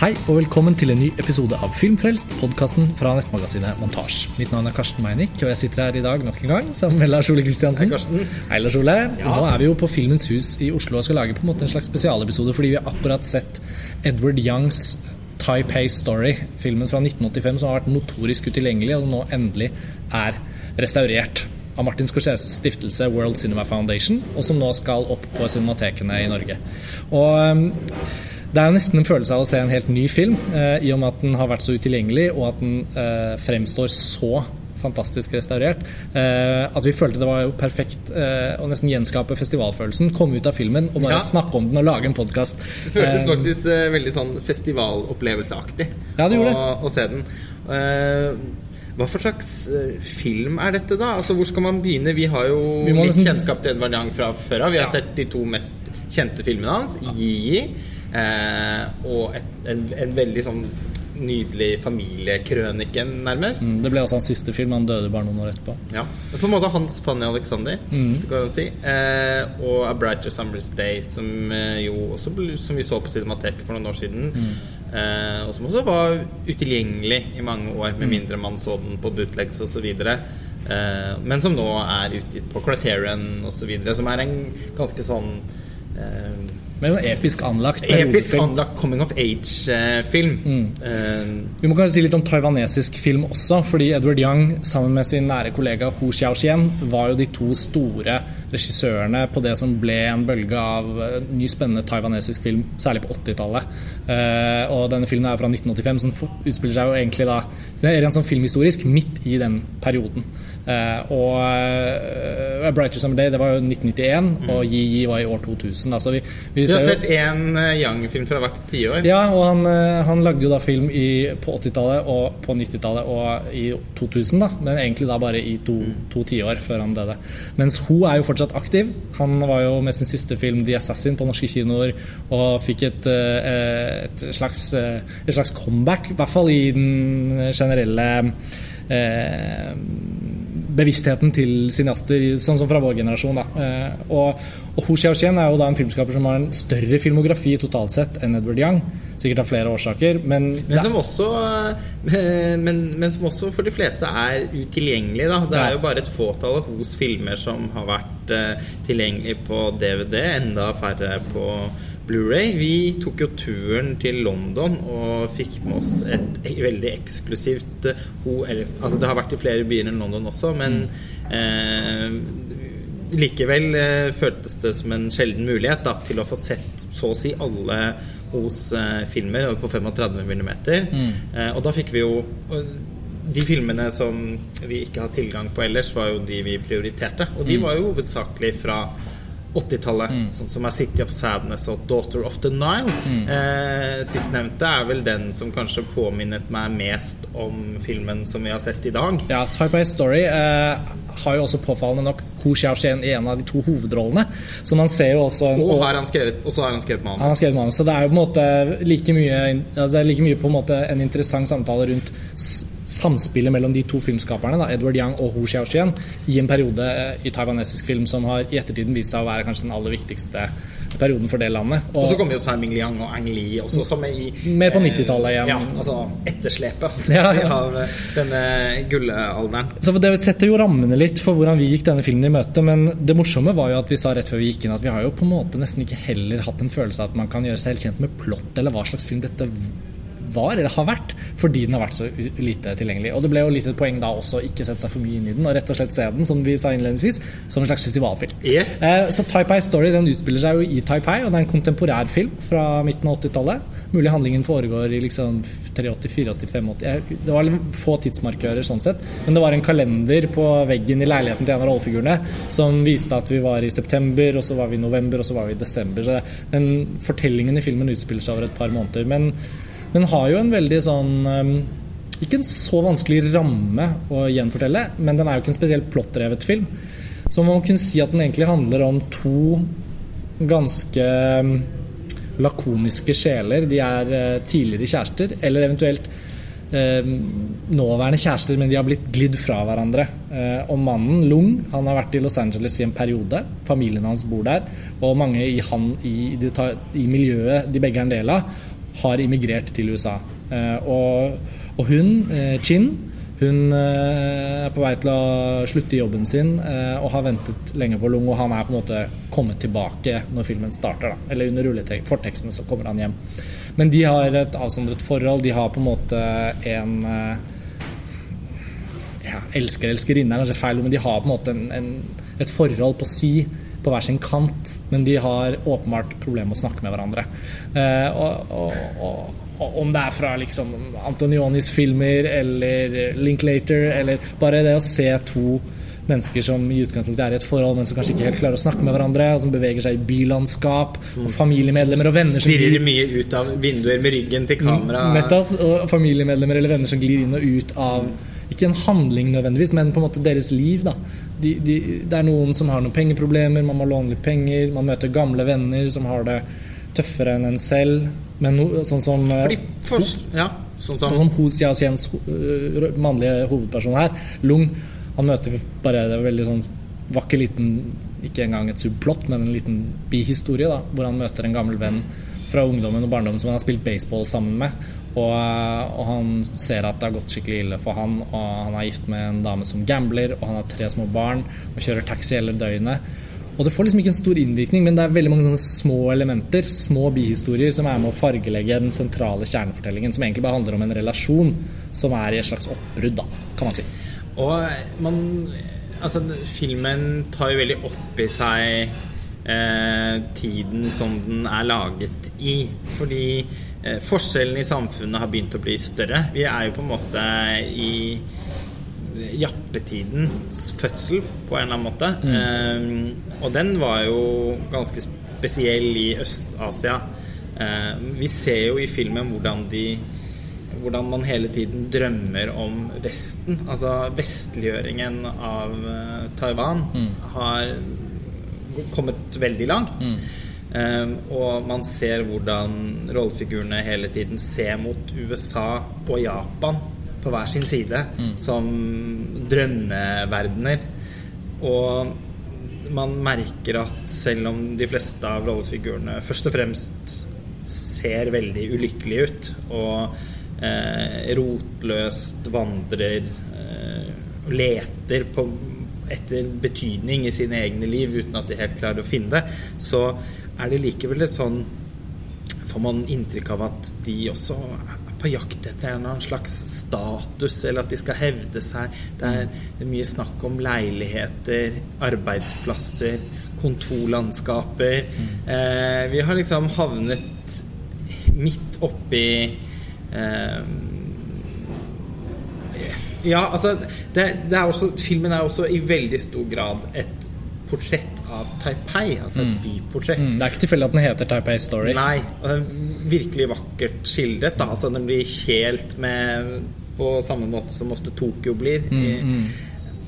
Hei og velkommen til en ny episode av Filmfrelst, podkasten fra nettmagasinet Montasj. Mitt navn er Karsten Meinick, og jeg sitter her i dag nok en gang sammen med Lars Ole Kristiansen. Hei, Karsten. Hei, Lars Ole. Nå er vi jo på Filmens Hus i Oslo og skal lage på en måte en slags spesialepisode fordi vi har akkurat sett Edward Youngs Taipei Story, filmen fra 1985 som har vært notorisk utilgjengelig, og nå endelig er restaurert av Martin Scorseses stiftelse World Cinema Foundation, og som nå skal opp på cinematekene i Norge. Og um, det er jo nesten en følelse av å se en helt ny film, eh, i og med at den har vært så utilgjengelig, og at den eh, fremstår så fantastisk restaurert. Eh, at vi følte det var jo perfekt eh, å nesten gjenskape festivalfølelsen. Komme ut av filmen og bare Ja. snakke om den og lage en podkast. Det føltes faktisk eh, veldig sånn festivalopplevelseaktig Ja, å, å se den. Eh, hva for slags eh, film er dette, da? Altså, Hvor skal man begynne? Vi har jo Vi litt nesten- kjennskap til Edvard Young fra før av. Vi har Ja. sett de to mest kjente filmene hans, Yi eh, og et, en, en veldig sånn nydelig familiekrøniken, nærmest. Mm, Det ble også hans siste film. Han døde bare noen år etterpå. Ja. På en måte Hans Fanny Alexander, Mm. si. Eh, og A Brighter Summer's Day, som eh, jo også som vi så på Cinemateket for noen år siden. Mm. Eh, og som også var utilgjengelig i mange år, Mm. med mindre man så den på bootlegs osv. Eh, men som nå er utgitt på Criterion osv., som er en ganske sånn eh, Men en episk anlagt Episk anlagt coming of age-film. Mm. Uh, Vi må kanskje si litt om taiwanesisk film også, fordi Edward Young sammen med sin nære kollega Hu Xiaoxian var jo de to store regissørene på det som ble en bølge av eh, ny spennende taiwanesisk film, særlig på 80-tallet. Uh, og denne filmen er fra 1985, som utspiller seg jo egentlig da det er en sånn filmhistorisk midt i den perioden. Eh, og eh, A Brighter Summer Day det var jo 1991, og Yi Yi var i år 2000. Altså vi, vi vi har sett én Young-film fra hvert tiår. ja, og han, eh, han lagde jo da film i, på 80-tallet og på 90-tallet og i 2000, da. Men egentlig da bare i to, to tiår før han døde. Mens hun er jo fortsatt aktiv. Han var jo med sin siste film 'The Assassin' på norske kinoer og fikk et, eh, et, slags, eh, et slags comeback, i hvert fall i den generelle eh, bevisstheten til cineaster, sånn som fra vår generasjon. Da. Eh, og, og Ho Xiaoxian er jo da en filmskaper som har en større filmografi totalt sett enn Edward Young. Sikkert av flere årsaker, men, Men som, også, eh, men, men som også for de fleste er utilgjengelig. Da. Det er jo bare et fåtall av hos filmer som har vært eh, tilgjengelig på DVD, enda færre på Blu-ray. Vi tok jo turen til London og fikk med oss et veldig eksklusivt OL. altså Det har vært i flere byer enn London også, men eh, likevel eh, føltes det som en sjelden mulighet da, til å få sett så å si alle hos eh, filmer på 35 mm. Eh, og da fikk vi jo De filmene som vi ikke har tilgang på ellers, var jo de vi prioriterte. Og de var jo hovedsakelig fra 80-tallet, sånn som er 'City of Sadness' og 'Daughter of the Nile'. Eh, Sistnevnte er vel den som kanskje påminnet meg mest om filmen som vi har sett i dag. ja, Taipei Story eh, har jo også påfallende nok Hu Xiaoxian i en av de to hovedrollene. Så man ser jo også en, Og, har han skrevet, og så har han skrevet manus. Han har skrevet manus, så det er jo på en måte like mye, altså det like mye på en måte en interessant samtale rundt samspillet mellom de to filmskaperne, da, Edward Young og Hu Xiaoxian, i en periode eh, i taiwanesisk film som har i ettertiden vist seg å være kanskje den aller viktigste perioden for det landet. Og så kommer jo San Ming Liang og Ang Lee også, som er i Mer på eh, 90-tallet igjen. Ja, altså etterslepet Ja, ja. av eh, denne gullalderen. Så Det setter jo rammene litt for hvordan vi gikk denne filmen i møte, men det morsomme var jo at vi sa rett før vi gikk inn at vi har jo på en måte nesten ikke heller hatt en følelse av at man kan gjøre seg helt kjent med plott eller hva slags film dette var eller har vært, fordi den har vært så lite tilgjengelig. Og det ble jo litt et poeng da også å ikke sette seg for mye inn i den, og rett og slett se den, som vi sa innledningsvis, som en slags festivalfilm. Yes. Eh, så Taipei Story den utspiller seg jo i Taipei, og det er en kontemporær film fra midten av 80-tallet. Mulig handlingen foregår i liksom 83, 84, 85 Jeg- Det var litt få tidsmarkører sånn sett, men det var en kalender på veggen i leiligheten til en av rollefigurene som viste at vi var i september, og så var vi i november, og så var vi i desember. Så den fortellingen i filmen utspiller seg over et par måneder. Men men har jo en veldig sånn um, Ikke en så vanskelig ramme å gjenfortelle, men den er jo ikke en spesielt plottdrevet film. Så man må kunne si at den egentlig handler om to ganske um, lakoniske sjeler. De er eh, tidligere kjærester, eller eventuelt eh, nåværende kjærester, men de har blitt glidd fra hverandre. Eh, og mannen, Lung, han har vært i Los Angeles i en periode. Familien hans bor der. Og mange i, han, i, i miljøet de begge er en del av, har immigrert til USA. Og, og hun, Chin, hun er på vei til å slutte i jobben sin og har ventet lenge på Lung, og han er på en måte kommet tilbake når filmen starter. Da. Eller under fortekstene så kommer han hjem. Men de har et avsondret forhold. De har på en måte en ja, elsker elskerinne er kanskje feil, men de har på en måte en, en, et forhold på si på hver sin kant, men de har åpenbart problemer med å snakke med hverandre. Eh, og, og, og, om det er fra liksom Antonionis filmer eller Linklater, eller bare det å se to mennesker som i utgangspunktet er i et forhold, men som kanskje ikke helt klarer å snakke med hverandre, og som beveger seg i bylandskap, og mm. familiemedlemmer og venner som Stirrer mye ut av vinduer med ryggen til kamera. Nettopp. Og familiemedlemmer eller venner som glir inn og ut av ikke en handling nødvendigvis, men på en måte deres liv. da. De, de, det er noen som har noen pengeproblemer, man må låne litt penger, man møter gamle venner som har det tøffere enn en selv. Men no, sånn som eh, Fordi først, ja, sånn som, sånn som Ho Xiaoxiens uh, mannlige hovedperson her, Lung, han møter bare det veldig sånn vakker liten Ikke engang et subplott, men en liten bihistorie, da, hvor han møter en gammel venn fra ungdommen og barndommen som han har spilt baseball sammen med. Og, og, han ser at det har gått skikkelig ille for han. Og han er gift med en dame som gambler, og han har tre små barn og kjører taxi hele døgnet. Og det får liksom ikke en stor innvirkning, men det er veldig mange sånne små elementer, små bihistorier, som er med å fargelegge den sentrale kjernefortellingen, som egentlig bare handler om en relasjon som er i et slags oppbrudd, da, kan man si. Og man Altså, filmen tar jo veldig opp i seg eh, tiden som den er laget i. Fordi Eh, forskjellene i samfunnet har begynt å bli større. Vi er jo på en måte i jappetidens fødsel, på en eller annen måte. Mm. Eh, og den var jo ganske spesiell i Øst-Asia. Uh, vi ser jo i filmen hvordan de hvordan man hele tiden drømmer om Vesten. Altså vestliggjøringen av uh, Taiwan mm. har kommet veldig langt. Mm. Um, og man ser hvordan rollefigurene hele tiden ser mot USA og Japan på hver sin side mm. som drømmeverdener. Og man merker at selv om de fleste av rollefigurene først og fremst ser veldig ulykkelige ut og eh, rotløst vandrer eh, leter på, etter betydning i sine egne liv uten at de helt klarer å finne det, så er det likevel et sånn Får man inntrykk av at de også er på jakt etter en eller annen slags status, eller at de skal hevde seg. Det er, det er mye snakk om leiligheter, arbeidsplasser, kontorlandskaper. Mm. Eh, vi har liksom havnet midt oppi eh, Ja, altså det, det er også, Filmen er også i veldig stor grad et portrett av Taipei. Altså et mm. byportrett. Mm, det er ikke tilfeldig at den heter Taipei Story. Nei. og det er Virkelig vakkert skildret. Da. Altså Den blir kjelt med på samme måte som ofte Tokyo blir. Mm, mm.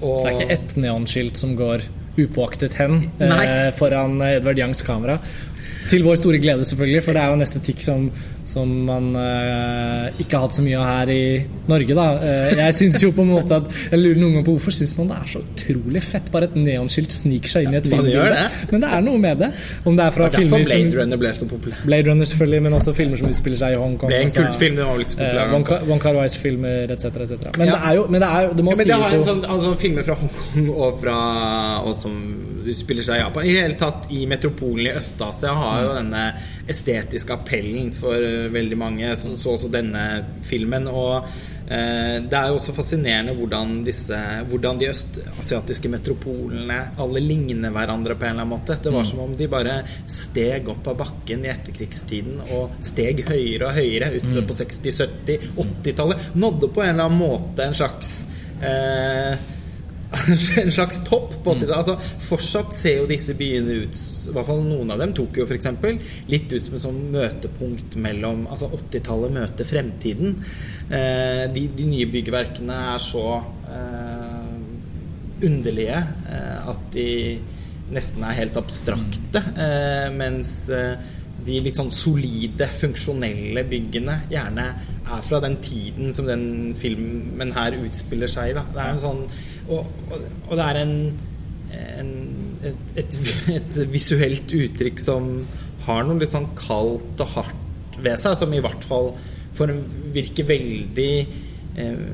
Og, det er ikke ett neonskilt som går upåaktet hen eh, foran Edvard Youngs kamera. Til vår store glede, selvfølgelig, for det er jo en estetikk som, som man uh, ikke har hatt så mye av her i Norge. Da. Uh, jeg synes jo på en måte at Jeg lurer noen ganger på hvorfor syns man det er så utrolig fett bare et neonskilt sniker seg inn i et filmbilde. Men det er noe med det. Om det er fra det er filmer Blade Runner ble så populær. Blade Runner selvfølgelig, men også filmer som utspiller seg i Hongkong. Det er en altså, kultfilm, den var litt så populær. Uh, Wong Kar-wais-filmer etc. etc. Men ja. det er jo men det, er, det må ja, men sies jo sånn, altså, Filmer fra Hongkong og, fra, og som utspiller seg i Japan. I hele tatt i metropolen i Øst-Asia har jo denne estetiske appellen for eh, veldig mange. som så også denne filmen. Og eh, det er jo også fascinerende hvordan, disse, hvordan de østasiatiske metropolene alle ligner hverandre på en eller annen måte. Det var mm. som om de bare steg opp av bakken i etterkrigstiden og steg høyere og høyere utover på 60-, 70-, 80-tallet. Nådde på en eller annen måte en slags eh, en slags topp på 80-tallet. Altså, fortsatt ser jo disse byene ut I hvert fall noen av dem, Tokyo f.eks., litt ut som et sånn møtepunkt mellom Altså 80-tallet møter fremtiden. Eh, de, de, nye byggverkene er så eh, underlige eh, at de nesten er helt abstrakte. Eh, mens eh, de litt sånn solide, funksjonelle byggene gjerne er fra den tiden som den filmen her utspiller seg i. Da. Det er en sånn og, og, det er en, en et, et, et, visuelt uttrykk som har noe litt sånn kaldt og hardt ved seg, som i hvert fall for virker veldig eh,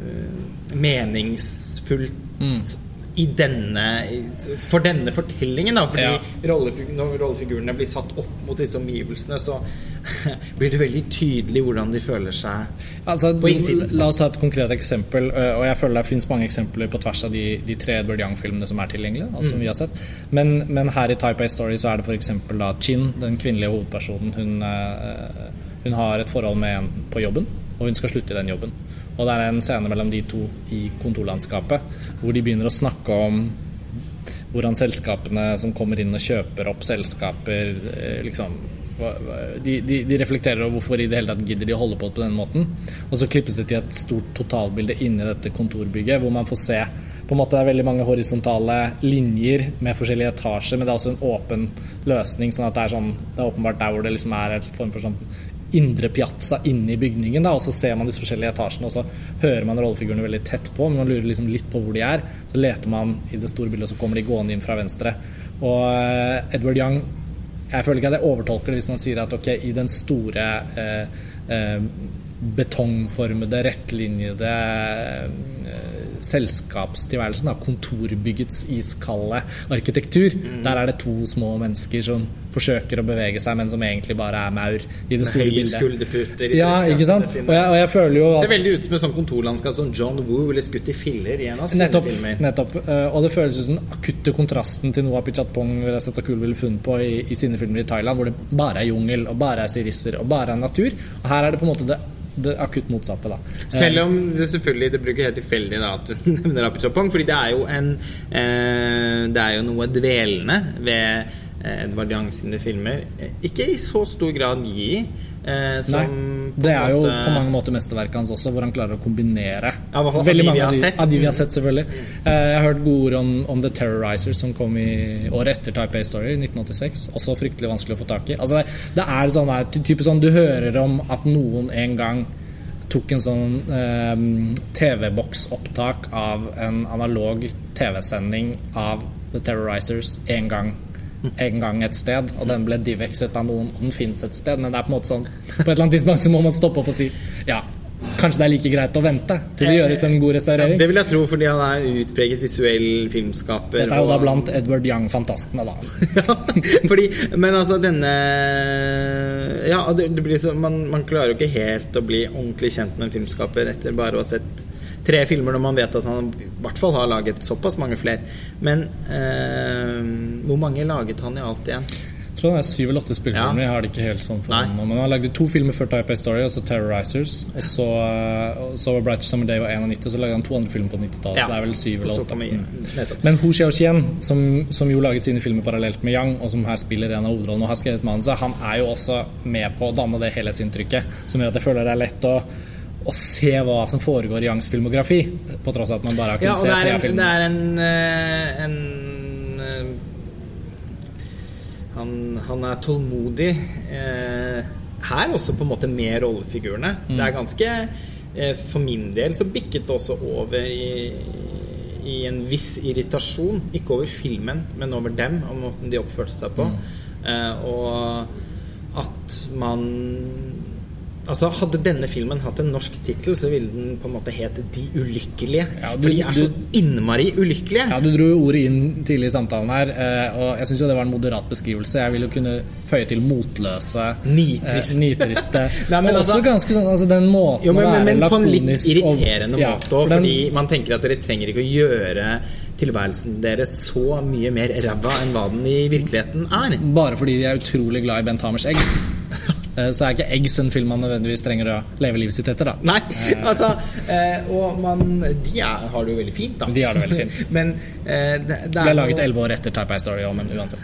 meningsfullt i denne, for denne fortellingen. Da, fordi Ja. rollefig når rollefigurene blir satt opp mot disse omgivelsene, så blir det veldig tydelig hvordan de føler seg. Altså, På innsiden. La oss ta et konkret eksempel. Og jeg føler det finnes mange eksempler på tvers av de, de tre Edward Young-filmene som er tilgjengelige. Altså, Mm. som vi har sett men, men her i Type A Story så er det f.eks. Chin, den kvinnelige hovedpersonen. Hun, hun har et forhold med en på jobben, og hun skal slutte i den jobben. Og det er en scene mellom de to i kontorlandskapet hvor de begynner å snakke om hvordan selskapene som kommer inn og kjøper opp selskaper eh, liksom de, de, de reflekterer over hvorfor i det hele tatt gidder de å holde på på den måten. Og så klippes det til et stort totalbilde inni dette kontorbygget, hvor man får se på en måte Det er veldig mange horisontale linjer med forskjellige etasjer, men det er også en åpen løsning. sånn at Det er sånn, det er åpenbart der hvor det liksom er en form for sånn indre piazza i bygningen. Da, og så ser man disse forskjellige etasjene, og så hører man rollefigurene veldig tett på. Men man lurer liksom litt på hvor de er. Så leter man i det store bildet, og så kommer de gående inn fra venstre. Og eh, Edward Young Jeg føler ikke at jeg overtolker det hvis man sier at ok, i den store eh, eh, betongformede, rettlinjede eh, selskapstilværelsen, da, kontorbyggets iskalde arkitektur, der er det to små mennesker som forsøker å bevege seg, men som egentlig bare er maur i det store bildet. skulderputer. Ja, ikke sant? Og jeg, og jeg føler jo at ser veldig ut som et sånt kontorlandskap som John Woo ville skutt i filler i en av sine Nettopp. filmer. nettopp eh, Og det føles ut som den akutte kontrasten til noe Apichatpong Kul ville funnet på i, i sine filmer i Thailand, hvor det bare er jungel, og bare er sirisser, og bare er natur. Og her er det på en måte det, det akutt motsatte, da. Selv om det selvfølgelig det ikke helt tilfeldig da, at du nevner Apichatpong, fordi det er jo en eh, Det er jo noe dvelende ved eh, Edvard Young sine filmer. Eh, Ikke i så stor grad gi, eh, som Nei, det er jo måte- på mange måter mesterverket hans også, hvor han klarer å kombinere Ja, fall veldig mange av de, av de vi har sett, selvfølgelig. Eh, Jeg har hørt gode ord om, om The Terrorizers, som kom i året etter Type A Story, i 1986. Også fryktelig vanskelig å få tak i. Altså, det er sånn der, ty- type sånn du hører om at noen en gang tok en sånn eh, TV-boksopptak av en analog TV-sending av The Terrorizers en gang en gang et sted, og den ble divexet av noen, og den fins et sted, men det er på en måte sånn På et eller annet tidspunkt så må man stoppe opp og si ja, kanskje det er like greit å vente til det gjøres en god restaurering. Det vil jeg tro, fordi han er utpreget visuell filmskaper. Dette er jo da blant Edward Young-fantastene, da. ja, fordi, men altså denne Ja, det, det blir så, man, man klarer jo ikke helt å bli ordentlig kjent med en filmskaper etter bare å ha sett tre filmer når man vet at han i hvert fall har laget såpass mange flere. Men eh, hvor mange laget han i alt igjen? Jeg tror det er syv eller åtte spillefilmer. Ja. Jeg har det ikke helt sånn Men han lagde to filmer før Type A Story, og så Terrorizers. Og så, og så var Bright Summer Day var 91, og så lagde han to andre filmer på 90-tallet. Så det er vel syv eller åtte. Mm. Men Hu Xiaoqian, som, som jo laget sine filmer parallelt med Yang, og som her spiller en av hovedrollene og har skrevet manuset, han er jo også med på å danne det helhetsinntrykket som gjør at jeg føler det er lett å, å se hva som foregår i Yangs filmografi, på tross av at man bare har kunnet ja, se tre er en, det er en, eh, en eh, han, han er tålmodig eh, her også på en måte med rollefigurene. Mm. Det er ganske eh, For min del så bikket det også over i, i en viss irritasjon. Ikke over filmen, men over dem og måten de oppførte seg på. Mm. Eh, og at man Altså Hadde denne filmen hatt en norsk tittel, så ville den på en måte het De ulykkelige. Ja, du- For de er så du- innmari ulykkelige. Ja, Du dro jo ordet inn tidlig i samtalen her, eh, og jeg syns det var en moderat beskrivelse. Jeg vil jo kunne føye til motløse, Nitrist. eh, nitriste. Nei, men og også altså- ganske sånn altså Den måten Jo, men, å men, være men på en litt irriterende og- Ja, måte for òg, den- fordi man tenker at dere trenger ikke å gjøre tilværelsen deres så mye mer ræva enn hva den i virkeligheten er. Bare fordi de er utrolig glad i Bent Hamers eggs. Eh, Så er ikke Eggs en film man nødvendigvis trenger å leve livet sitt etter, da. Nei, altså eh, Og man De er, har det jo veldig fint, da. De har det veldig fint. men eh, det, det Ble laget elleve år etter Type A Story òg, men uansett.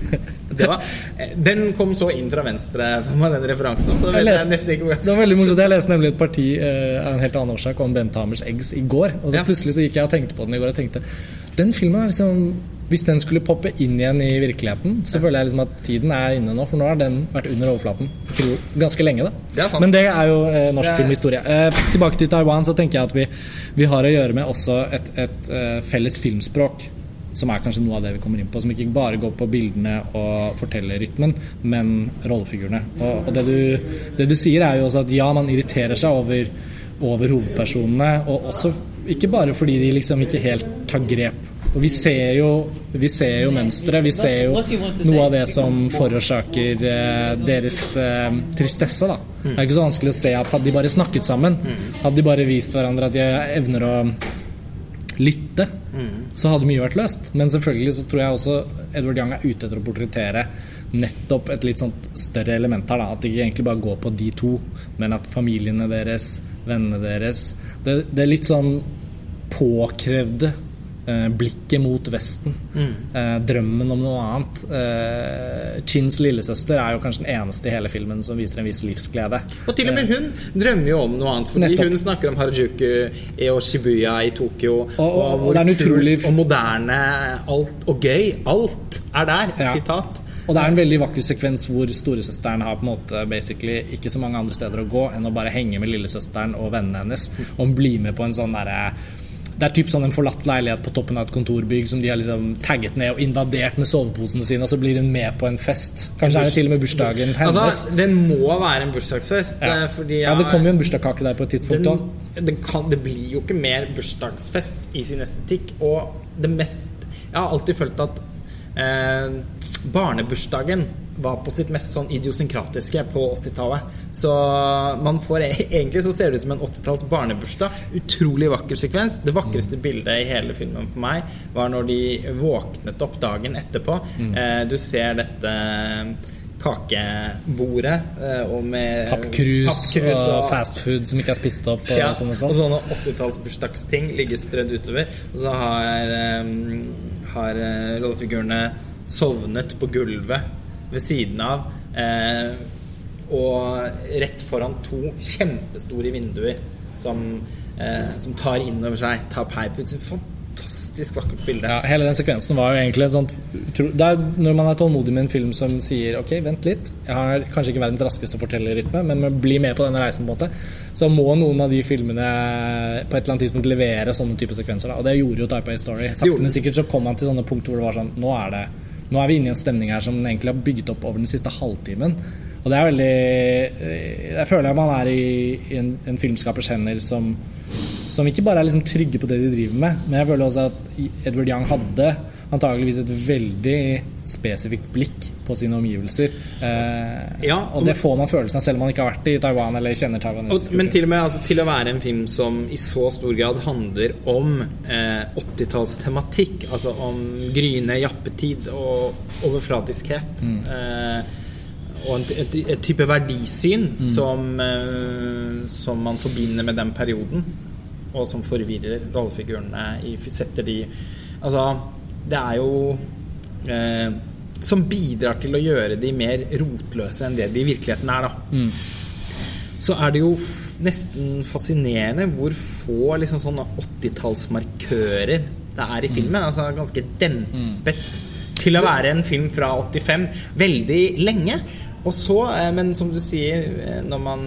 det var, eh, Den kom så inn fra venstre med den referansen. Så Jeg vet jeg nesten ikke jeg det var veldig morsomt. Jeg leste nemlig et parti eh, av en helt annen årsak om Bent Hamers eggs i går. Og så Ja. plutselig så gikk jeg og tenkte på den i går og tenkte Den filmen er liksom Hvis den skulle poppe inn igjen i virkeligheten, så føler jeg liksom at tiden er inne nå. For nå har den vært under overflaten ganske lenge. da Det. Men det er jo eh, norsk er- filmhistorie. Eh, tilbake til Taiwan, så tenker jeg at vi, vi har å gjøre med også et, et eh, felles filmspråk. som er kanskje noe av det vi kommer inn på. Som ikke bare går på bildene og forteller rytmen, men rollefigurene. Og, og det, du, det, du, sier, er jo også at ja, man irriterer seg over, over hovedpersonene, og også ikke bare fordi de liksom ikke helt tar grep. Og vi ser jo, vi ser jo mønstre. Vi ser jo noe av det som forårsaker eh, deres eh, tristesse. Da. Det er ikke så vanskelig å se at hadde de bare snakket sammen, hadde de bare vist hverandre at de evner å lytte, så hadde mye vært løst. Men selvfølgelig så tror jeg også Edward Young er ute etter å portrettere nettopp et litt sånt større element her. Da. At det ikke egentlig bare går på de to, men at familiene deres, vennene deres Det, det er litt sånn påkrevde blikket mot Vesten. Mm. Eh, drømmen om noe annet. Eh, Chins lillesøster er jo kanskje den eneste i hele filmen som viser en viss livsglede. Og til og med hun drømmer jo om noe annet, fordi Nettopp. hun snakker om Harajuku og Shibuya i Tokyo. Og, og, og, hvor kult og moderne alt, og gøy. Alt er der. Ja. Sitat. Og det er en veldig vakker sekvens hvor storesøsteren har på en måte basically ikke så mange andre steder å gå enn å bare henge med lillesøsteren og vennene hennes og bli med på en sånn derre det er typ sånn en forlatt leilighet på toppen av et kontorbygg som de har liksom tagget ned og invadert med soveposene sine, og så blir hun med på en fest. Kanskje er det til og med bursdagen hennes. Altså, den må være en bursdagsfest. Ja, eh, fordi ja det kommer jo en bursdagskake der på et tidspunkt òg. Det, det, blir jo ikke mer bursdagsfest i sin estetikk. Og det mest Jeg har alltid følt at eh, barnebursdagen var på sitt mest sånn idiosynkratiske på 80-tallet. Så man får e- egentlig så ser det ut som en 80-talls barnebursdag. Utrolig vakker sekvens. Det vakreste bildet i hele filmen for meg var når de våknet opp dagen etterpå. Mm. Eh, du ser dette kakebordet eh, og med Pappkrus og, og fastfood som ikke er spist opp. Og, ja, sånn sånne, sånn. og sånne 80-talls bursdagsting ligger strødd utover. Og så har, um, har rollefigurene sovnet på gulvet ved siden av. Eh, og rett foran to kjempestore vinduer som, eh, som tar inn over seg tar Pipe ut. Fantastisk vakkert bilde. Ja, hele den sekvensen var jo egentlig sånt Det er når man er tålmodig med en film som sier ok, vent litt, jeg har kanskje ikke verdens raskeste fortellerrytme, men bli med på denne reisen, på en måte. Så må noen av de filmene på et eller annet tidspunkt levere sånne type sekvenser. Da. Og det gjorde jo Type A Story. Sakte, men sikkert så kom man til sånne punkt hvor det var sånn Nå er det nå er vi inne i en stemning her som egentlig har bygget opp over den siste halvtimen. Og det er veldig eh, Jeg føler at man er i, i en, en, filmskapers hender som, som ikke bare er liksom trygge på det de driver med, men jeg føler også at Edward Young hadde antageligvis et veldig spesifikt blikk på sine omgivelser. Eh, ja, og, og, det får man følelsen av selv om man ikke har vært i Taiwan eller kjenner Taiwan. Og, men til og med altså, til å være en film som i så stor grad handler om eh, 80-tallstematikk, altså om gryende jappetid og overflatiskhet. Mm. Eh, og en, et, et, type verdisyn mm. som, eh, som man forbinder med den perioden, og som forvirrer rollefigurene i setter de Altså det er jo eh, Som bidrar til å gjøre de mer rotløse enn det de i virkeligheten er, da. Mm. Så er det jo nesten fascinerende hvor få liksom sånne 80-tallsmarkører det er i filmen. Mm. Altså ganske dempet mm. til å være en film fra 85 veldig lenge. Og så, eh, men som du sier, eh, når man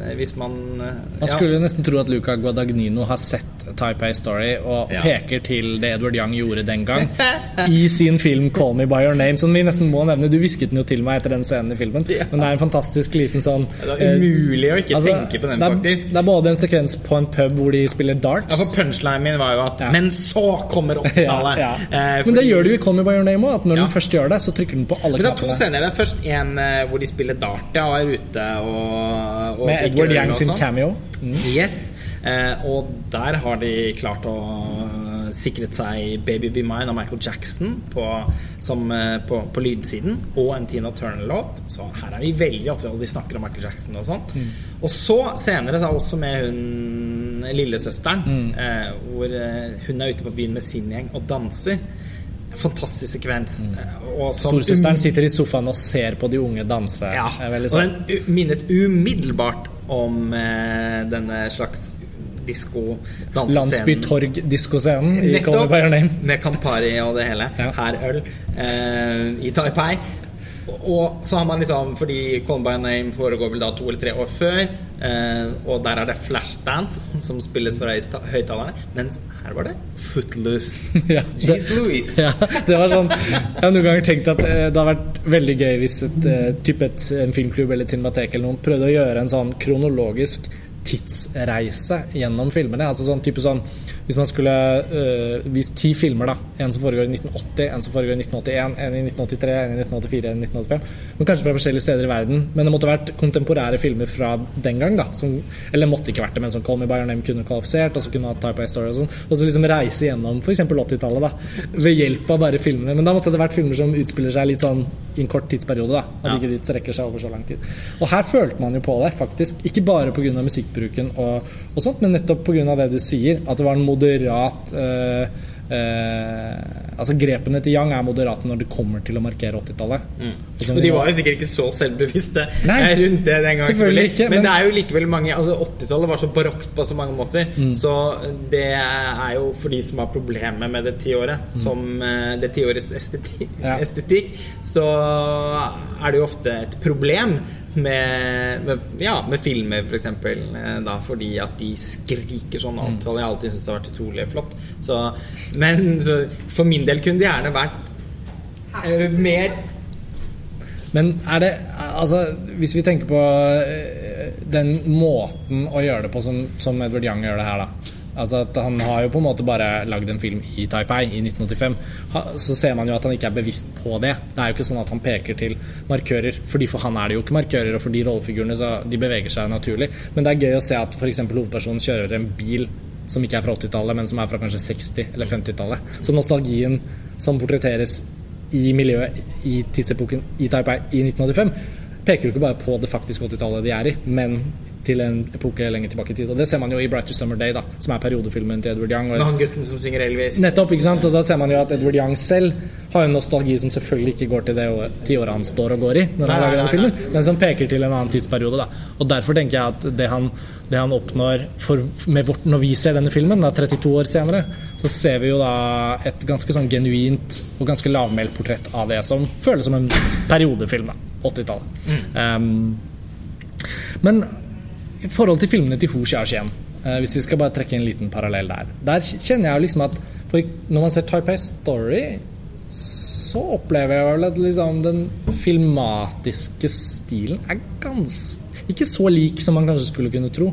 eh, Hvis man Man skulle jo nesten tro at Luca Guadagnino har sett Type A Story og ja. peker til det Edward Young gjorde den gang i sin film 'Call Me By Your Name', som vi nesten må nevne. Du hvisket den jo til meg etter den scenen i filmen, ja. men det er en fantastisk liten sånn Det er umulig å ikke altså, tenke på den, det er, faktisk. Det er både en sekvens på en pub hvor de spiller darts Ja, for punchlinen min var jo at ja. Men så kommer 80-tallet! ja, eh, men det gjør du i 'Call Me By Your Name' òg, når den først gjør det, så trykker den på alle knappene. Det er to scener. Det er først en hvor de spiller dart ja, og er ute og, og Med Edward Young sin cameo. Mm. Yes. Eh, og der har de klart å sikret seg 'Baby Be Mine' av Michael Jackson på, som, eh, på, på, lydsiden, og en Tina Turner-låt. Så her er vi veldig at vi snakker om Michael Jackson og sånn. Mm. Og så senere så er også med hun lillesøsteren, mm. eh, hvor eh, hun er ute på byen med sin gjeng og danser. Fantastisk sekvens. Mm. Eh, Storesøsteren sitter i sofaen og ser på de unge danse. Ja, og den minnet umiddelbart om eh, denne slags disko Landsbytorg-diskoscenen i Call Me Name. Med Campari og det hele. Ja. Her øl eh, i Taipei. Og så har man liksom Fordi Call By Name foregår vel da to eller tre år før. Eh, og der er det Flashdance som spilles fra høyttalerne. Mens her var det Footloose. Ja, det- Jeez Louise. Ja, det var sånn Jeg har noen ganger tenkt at eh, det har vært veldig gøy hvis et, eh, typ et, en filmklubb eller et cinematek eller noen prøvde å gjøre en sånn kronologisk tidsreise gjennom filmene. Altså sånn type sånn Hvis man skulle øh, vist ti filmer, da. En som foregår i 1980, en som foregår i 1981, en i 1983, en i 1984, en i 1985. Men kanskje fra forskjellige steder i verden. Men det måtte vært kontemporære filmer fra den gang, da. Som, eller måtte ikke vært det, men som Call Me By Your Name kunne kvalifisert, og så kunne ha Type A Story og sånn. Og så liksom reise gjennom f.eks. 80-tallet, da. Ved hjelp av bare filmene. Men da måtte det vært filmer som utspiller seg litt sånn i en kort tidsperiode, da. At Ja. ikke de strekker seg over så lang tid. Og her følte man jo på det, faktisk. Ikke bare pga. musikkbruken og, og sånt, men nettopp pga. det du sier. At det var en moderat eh, eh, Altså Grepene til Yang er moderate når det kommer til å markere 80-tallet. Og Og de var jo sikkert ikke så selvbevisste Nei, rundt det den gangen. selvfølgelig ikke, men, men- det er jo likevel mange altså 80-tallet var så barokt på så mange måter. Mm. Så det er jo for de som har problemer med det tiåret, som eh, det tiårets estetikk, Mm. Ja. estetikk, så er det jo ofte et problem med, med, ja, med filmer, f.eks. For eksempel, eh, da, fordi at de skriker sånn alt. Mm. Og jeg har alltid syntes det har vært utrolig flott. Så, men så, for min del kunne det gjerne vært eh, mer Men er det Altså, hvis vi tenker på eh, den måten å gjøre det på som, som Edward Young gjør det her, da. Altså at Han har jo på en måte bare lagd en film i Taipei i 1985. Ha, så ser man jo at han ikke er bevisst på det. Det er jo ikke sånn at han peker til markører, Fordi for han er det jo ikke markører, og for de rollefigurene så de beveger seg naturlig. Men det er gøy å se at f.eks. hovedpersonen kjører en bil som ikke er fra 80-tallet, men som er fra kanskje 60- eller 50-tallet. Så nostalgien som portretteres i miljøet i tidsepoken i Taipei i 1985, peker jo ikke bare på det faktiske 80-tallet de er i, men til en epoke lenger tilbake i tid. Og det ser man jo i 'Brighter Summer Day', da, som er periodefilmen til Edward Young. med Og han gutten som synger Elvis. nettopp, ikke sant? Og da ser man jo at Edward Young selv har en nostalgi som selvfølgelig ikke går til det tiåret han står og går i, når han lager den filmen, men som peker til en annen tidsperiode. da. Og derfor tenker jeg at det han, det han oppnår for, med vårt, når vi ser denne filmen, da 32 år senere, så ser vi jo da et ganske sånn genuint og ganske lavmælt portrett av det som føles som en periodefilm. da, 80-tallet. Um, men i forhold til filmene til Ho Xiaoxian, eh, hvis vi skal bare trekke en liten parallell der Der kjenner jeg jo liksom at Når man ser Taipei Story, så opplever jeg vel at liksom den filmatiske stilen er ganske Ikke så lik som man kanskje skulle kunne tro.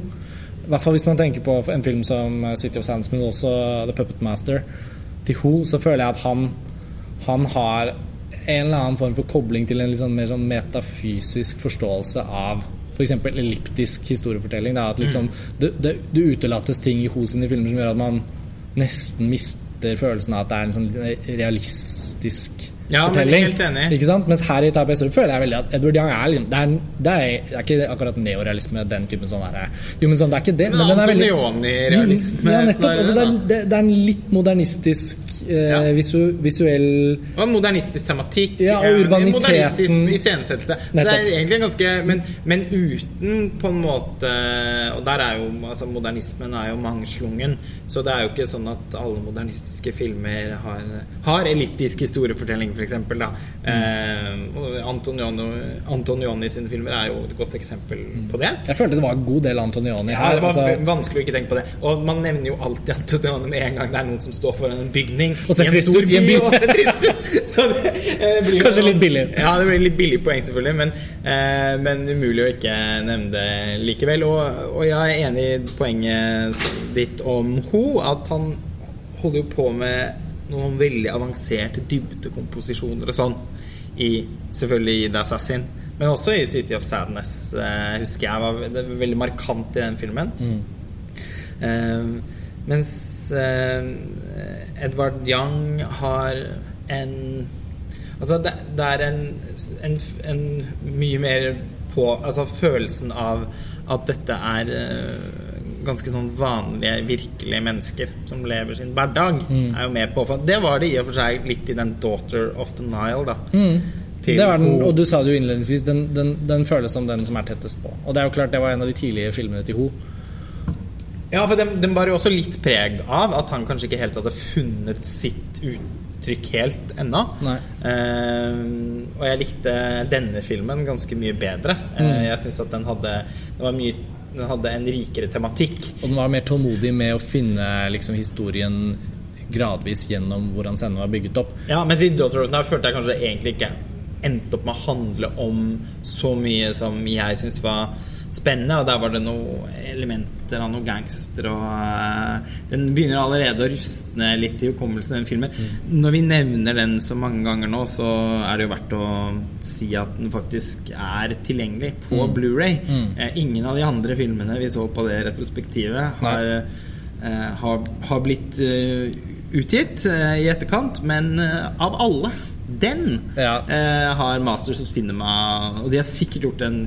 I hvert fall hvis man tenker på en film som City of Sands, men også The Puppet Master. Til Ho så føler jeg at han, han har en eller annen form for kobling til en sånn mer sånn metafysisk forståelse av f.eks. Elliptisk historiefortelling. Da, at liksom, det, det, det utelates ting i Ho sine filmer som gjør at man nesten mister følelsen av at det er en sånn realistisk Ja, men fortelling. helt enig. Ikke sant? Mens her i Taipei Story føler jeg veldig at Edward Young er liksom- det er, det er, det er ikke akkurat neorealisme, den typen sånn her Jo, men sånn, det er ikke det. Men Men, den er veldig Ja, nettopp. Altså, det, er, det, det er en litt modernistisk eh, visu, visuell Og modernistisk tematikk. Ja, og eh, urbaniteten. Modernistisk iscenesettelse. Det er egentlig ganske men, men uten på en måte Og der er jo altså Modernismen er jo mangslungen. Så det er jo ikke sånn at alle modernistiske filmer har, har elliptisk historiefortelling, f.eks. Mm. eh, Antonioni, Antonioni sine filmer er jo et godt eksempel på det. Jeg følte det var en god del Antonioni Ja, det var altså, vanskelig å ikke tenke på det. Og man nevner jo alltid Antonioni med en gang det er noen som står foran en bygning I en stor en by. by. Og ser trist. Så det, det blir Kanskje litt billig. Ja, det blir litt billig poeng, selvfølgelig, men, eh, men umulig å ikke nevne det likevel. Og, og jeg er enig i poenget ditt om Ho, at han holder jo på med noen veldig avanserte dybdekomposisjoner og sånn. I, selvfølgelig i The Assassin, men også i City of Sadness. Eh, husker jeg var det var veldig markant i den filmen. Eh, mens eh, Edvard Young har en Altså, det, det er en, en, en mye mer på Altså følelsen av at dette er eh, ganske sånn vanlige, virkelige mennesker som lever sin hverdag, er jo med på. Det var det i og for seg litt i den 'Daughter of the Nile', da. Mm. det var den, og du sa det jo innledningsvis, den, den, den føles som den som er tettest på. Og det er jo klart, det var en av de tidlige filmene til Ho. Ja, for den, den bar jo også litt preg av at han kanskje ikke helt hadde funnet sitt uttrykk helt ennå. Eh, og jeg likte denne filmen ganske mye bedre. Eh, jeg syns at den hadde Det var mye den hadde en rikere tematikk. Og den var mer tålmodig med å finne liksom, historien gradvis gjennom hvordan scenen var bygget opp. Ja, mens i Daughter of Now' følte jeg kanskje egentlig ikke endte opp med å handle om så mye som jeg syns var spennende. Og der var det noen elementer av noe gangster og eh, Den begynner allerede å rustne litt i hukommelsen, den filmen. Når vi nevner den så mange ganger nå, så er det jo verdt å si at den faktisk er tilgjengelig på Blu-ray Eh, ingen av de andre filmene vi så på det retrospektivet, har, uh, har, har blitt utgitt i etterkant, men av alle den Ja. har Masters of Cinema Og de har sikkert gjort en,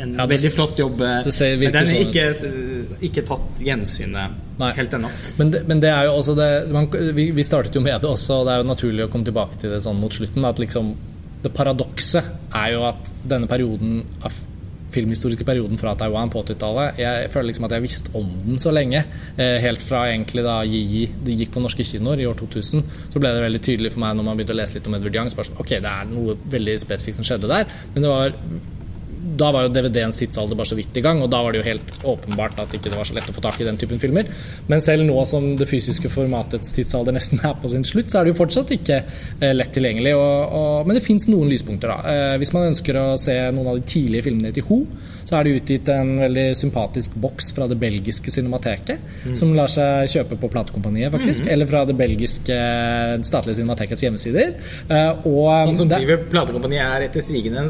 en Ja, det veldig flott jobb. eh, men den er sånn ikke, ikke tatt gjensynet Nei. helt ennå. Men men det er jo også det man, vi, vi startet jo med det også, og det er jo naturlig å komme tilbake til det sånn mot slutten. At liksom Det paradokset er jo at denne perioden filmhistoriske perioden fra Taiwan på 80-tallet Jeg føler liksom at jeg visste om den så lenge. Eh, helt fra egentlig da Yi de gikk på norske kinoer i år 2000, så ble det veldig tydelig for meg når man begynte å lese litt om Edward Young. Bare sånn, ok, det er noe veldig spesifikt som skjedde der, men det var da var jo DVD-ens tidsalder bare så vidt i gang, og da var det jo helt åpenbart at ikke det var så lett å få tak i den typen filmer. Men selv nå som det fysiske formatets tidsalder nesten er på sin slutt, så er det jo fortsatt ikke eh, lett tilgjengelig. Og, og, men det fins noen lyspunkter, da. Eh, hvis man ønsker å se noen av de tidlige filmene til Ho, så er det utgitt en veldig sympatisk boks fra det belgiske cinemateket, som lar seg kjøpe på platekompaniet, faktisk. Eller fra det belgiske statlige cinematekets hjemmesider. Eh, og Han som det- driver platekompaniet, er etter sigende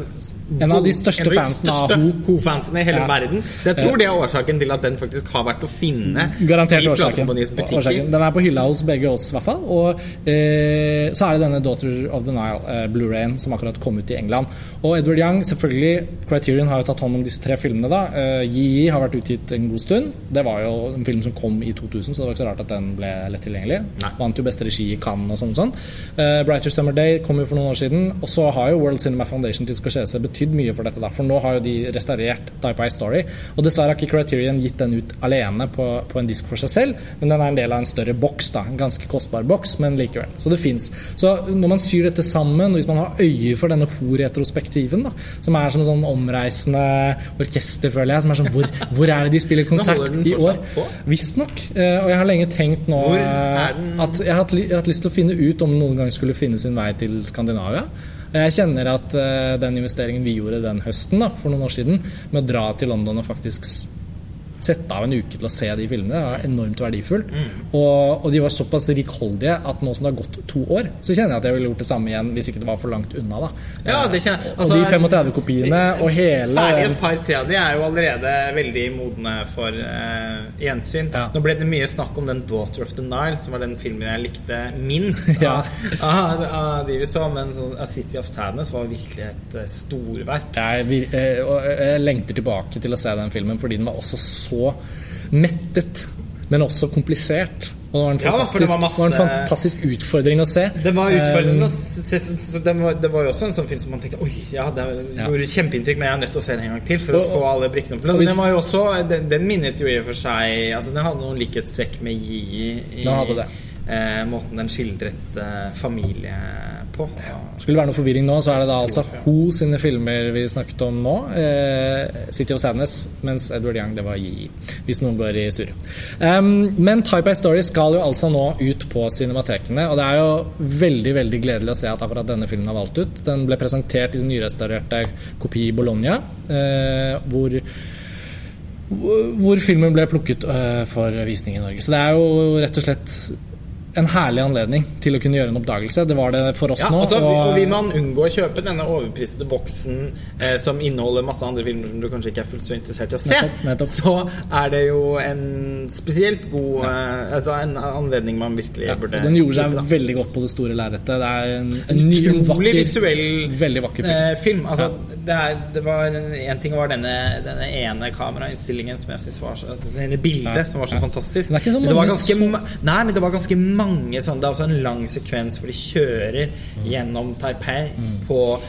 En av de største av største Ho. Ho-fansene i hele Ja. verden. Så jeg tror det er årsaken til at den faktisk har vært å finne Garantert i platekompaniets butikker. årsaken. Den er på hylla hos begge oss, i hvert fall. Og eh, så er det denne Daughter of the Nile, eh, Blu-rayen, som akkurat kom ut i England. Og Edward Young, selvfølgelig, Criterion har jo tatt hånd om disse tre filmene. da. Eh, Yi har vært utgitt en god stund. Det var jo en film som kom i 2000, så det var ikke så rart at den ble lett tilgjengelig. Nei. Vant jo beste regi i Cannes og sånn. sånn. Eh, Brighter Summer Day kom jo for noen år siden. Og så har jo World Cinema Foundation til Scorsese betydd mye for dette. da, For nå har jo de restaurert Type I Story. Og dessverre har ikke Criterion gitt den ut alene på, på en disk for seg selv, men den er en del av en større boks. da, En ganske kostbar boks, men likevel. Så det fins. Så når man syr dette sammen, og hvis man har øye for denne ho-retrospektiven, da, som er som sånn omreisende orkester, føler jeg, som er sånn Hvor, hvor er det de spiller konsert i år? Visstnok. Eh, og jeg har lenge tenkt nå eh, at jeg har, hatt, lyst til å finne ut om den noen gang skulle finne sin vei til Skandinavia. Jeg kjenner at eh, den investeringen vi gjorde den høsten da, for noen år siden, med å dra til London og faktisk sette av en uke til å se de filmene, det var enormt verdifullt. Mm. Og, og de var såpass rikholdige at nå som det har gått to år, så kjenner jeg at jeg ville gjort det samme igjen hvis ikke det var for langt unna. da. Ja, Eh, det kjenner- og de altså, 35 kopiene og hele Særlig et par-tre av de er jo allerede veldig modne for uh, gjensyn. Ja. Nå ble det mye snakk om den 'Daughter of the Nile', som var den filmen jeg likte minst Ja. av, av de vi så. Men så, A City of Sadness var virkelig et eh, storverk. Jeg, eh, jeg lengter tilbake til å se den filmen fordi den var også så mettet, men også komplisert. Og det var en Ja, fantastisk, det var det var en fantastisk utfordring å se. Det var utfordrende. Eh, å se- så- så det, var, det var jo også en sånn film som man tenkte Oi, ja, det Ja. gjorde kjempeinntrykk, men jeg er nødt til å se den en gang til for Og- å få alle brikkene opp. hvis- Den også Den, den minnet jo i og for seg Altså Den hadde noen likhetstrekk med Yi i eh, måten den skildret eh, familie på. Skulle det være noe forvirring nå, så er det da altså Ho sine filmer vi snakket om nå. Eh, City of Sadness, mens Edward Young, det var Yi. Hvis noen i surre. Um, men Type A Story skal jo altså nå ut på cinematekene, og det er jo veldig veldig gledelig å se at akkurat denne filmen er valgt ut. Den ble presentert i sin nyrestaurerte kopi i Bologna, eh, hvor hvor filmen ble plukket øh, for visning i Norge. Så det er jo rett og slett en herlig anledning til å kunne gjøre en oppdagelse. Det var det for oss Ja, nå. altså, og- Vil man unngå å kjøpe denne overprisede boksen eh, som inneholder masse andre filmer som du kanskje ikke er fullt så interessert i å se, Nettopp, nettopp. så er det jo en spesielt god eh, Altså en anledning man virkelig ja, burde den gjorde seg veldig godt på det store lerretet. Det er en, en ny, en vakker, visuell veldig vakker film. eh, film. Altså, det, er, det var En ting var denne, denne ene kamerainnstillingen som jeg synes var så altså, Denne bildet Ja, som var så ja. fantastisk. Det så det var ganske, Nei, men det var ganske mange sånn Det er også en lang sekvens hvor de kjører gjennom Taipei på, Mm.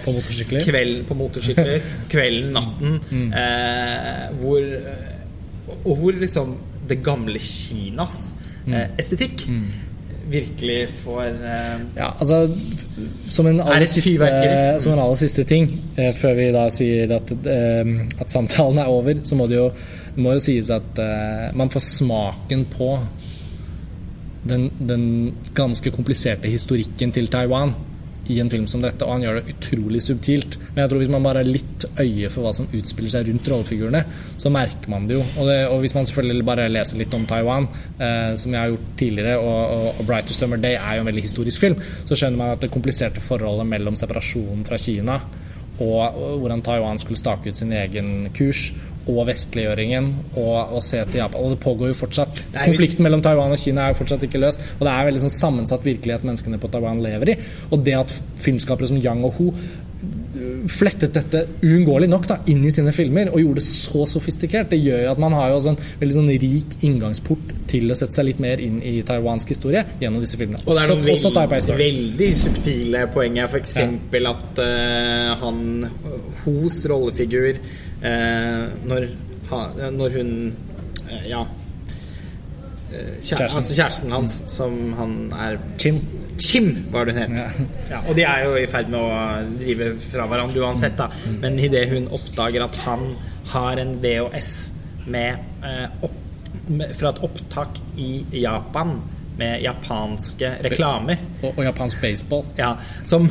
På motorsykler. s- Kvelden, på motorsykler. kvelden, natten. Mm. Eh, hvor Og hvor liksom det gamle Kinas Mm. eh, estetikk virkelig får eh, Ja, altså som en, Er aller siste, som en aller siste ting, eh, før vi da sier at, eh, at samtalen er over, så må det jo må jo sies at eh, man får smaken på den, den ganske kompliserte historikken til Taiwan i en film som dette, og han gjør det utrolig subtilt. Men jeg tror hvis man bare har litt øye for hva som utspiller seg rundt rollefigurene, så merker man det jo. Og, det, og hvis man selvfølgelig bare leser litt om Taiwan, eh, som jeg har gjort tidligere, og, og, og 'Brighter Summer Day' er jo en veldig historisk film, så skjønner man at det kompliserte forholdet mellom separasjonen fra Kina og, hvordan Taiwan skulle stake ut sin egen kurs, og vestliggjøringen og, og se til Japan. Og det pågår jo fortsatt. Konflikten mellom Taiwan og Kina er jo fortsatt ikke løst. Og det er veldig sånn sammensatt virkelighet menneskene på Taiwan lever i. Og det at filmskapere som Yang og Ho øh, flettet dette uunngåelig nok da, inn i sine filmer og gjorde det så sofistikert, det gjør jo at man har jo også en veldig sånn rik inngangsport til å sette seg litt mer inn i taiwansk historie gjennom disse filmene. Og det er noen også veld, veldig, veldig subtile poenger. F.eks. eksempel at uh, han Hos rollefigur eh, når, når hun eh, Ja. eh, Kjæ, Kjæresten. altså kjæresten hans, som han er Chim. Chim, var det hun het. Ja. Ja, og de er jo i ferd med å drive fra hverandre uansett, da. Men idet hun oppdager at han har en VHS med, eh, opp, med, fra et opptak i Japan med japanske reklamer Og, og japansk baseball. ja, som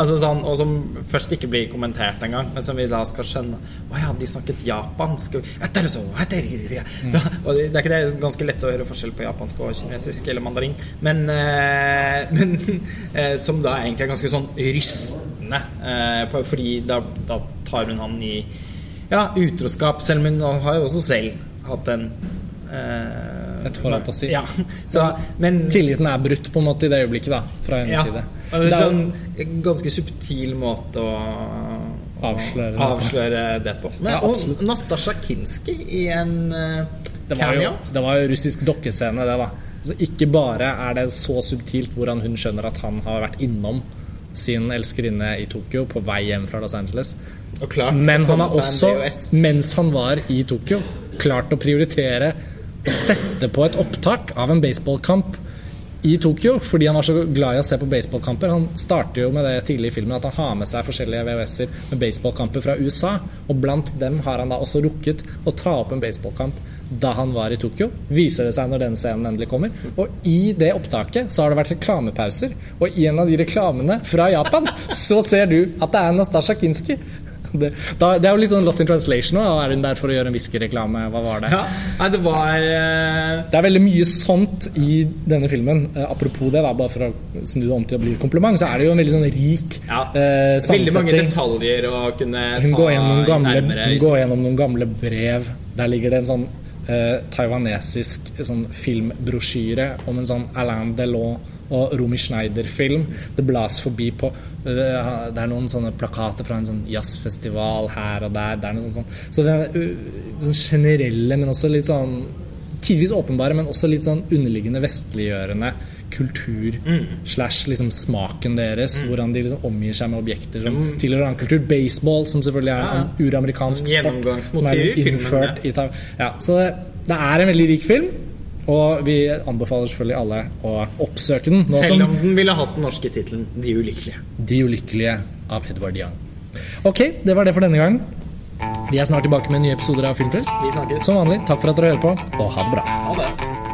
altså sånn, Og som først ikke blir kommentert engang, men som vi da skal skjønne Å ja, de snakket japansk. Og, «Ja, det så, ja, det er- og det det er ikke det, ganske lett å høre forskjell på japansk og kinesisk eller mandarin, men, eh, men eh, som da egentlig er ganske sånn rystende, eh, fordi da, da tar hun han i ja, utroskap, selv om hun har jo også selv hatt en eh, Et forhold på si. Ja, så, men Tilliten er brutt på en måte i det øyeblikket, da, fra hennes ja. side. Det Det er er jo- sånn en ganske subtil måte å Avsløre det. avsløre det på. Men, Ja, og. Nastasja Kinski i en uh, Det var, jo, det var jo russisk dokkescene, det, da. Så ikke bare er det så subtilt hvordan hun skjønner at han har vært innom sin elskerinne i Tokyo på vei hjem fra Los Angeles. Klart Men han har også, mens han var i Tokyo, klart å prioritere sette på et opptak av en baseballkamp i Tokyo, fordi han var så glad i å se på baseballkamper. Han starter jo med det tidlig i filmen at han har med seg forskjellige VHS-er med baseballkamper fra USA, og blant dem har han da også rukket å ta opp en baseballkamp da han var i Tokyo. Viser det seg når den scenen endelig kommer. Og i det opptaket så har det vært reklamepauser, og i en av de reklamene fra Japan så ser du at det er Nastasja Kinski. Det, da, det er jo litt sånn lost in translation. Da. Er hun der for å gjøre en whiskyreklame? Hva var det? Ja, nei, det var uh... Det er veldig mye sånt i denne filmen. Uh, apropos det, da, bare for å snu det om til å bli et kompliment, så er det jo en veldig sånn rik ja, eh, veldig mange detaljer å kunne Hun ta går, gjennom gamle, nærmere. hun går gjennom noen gamle brev. Der ligger det en sånn taiwanesisk sånn filmbrosjyre om en sånn Alain Delon og Romy Schneider-film. Det blas forbi på eh, Det er noen sånne plakater fra en sånn jazzfestival her og der. Det er noe sånt. Så det er uh, sånn generelle, men også litt sånn Tidvis åpenbare, men også litt sånn underliggende vestliggjørende kultur slash liksom smaken deres. Hvordan de liksom omgir seg med objekter som tilhører annen kultur. Baseball, som selvfølgelig er en uramerikansk sport. Som er liksom innført i Ja, så det, det er en veldig rik film. Og vi anbefaler selvfølgelig alle å oppsøke den. Nå Selv om den ville hatt den norske tittelen 'De ulykkelige'. De ulykkelige av Edvard Young. Ok, det var det for denne gang. Vi er snart tilbake med nye episoder av Filmfrelst. Som vanlig, takk for at dere hører på, og ha det bra. Ha det.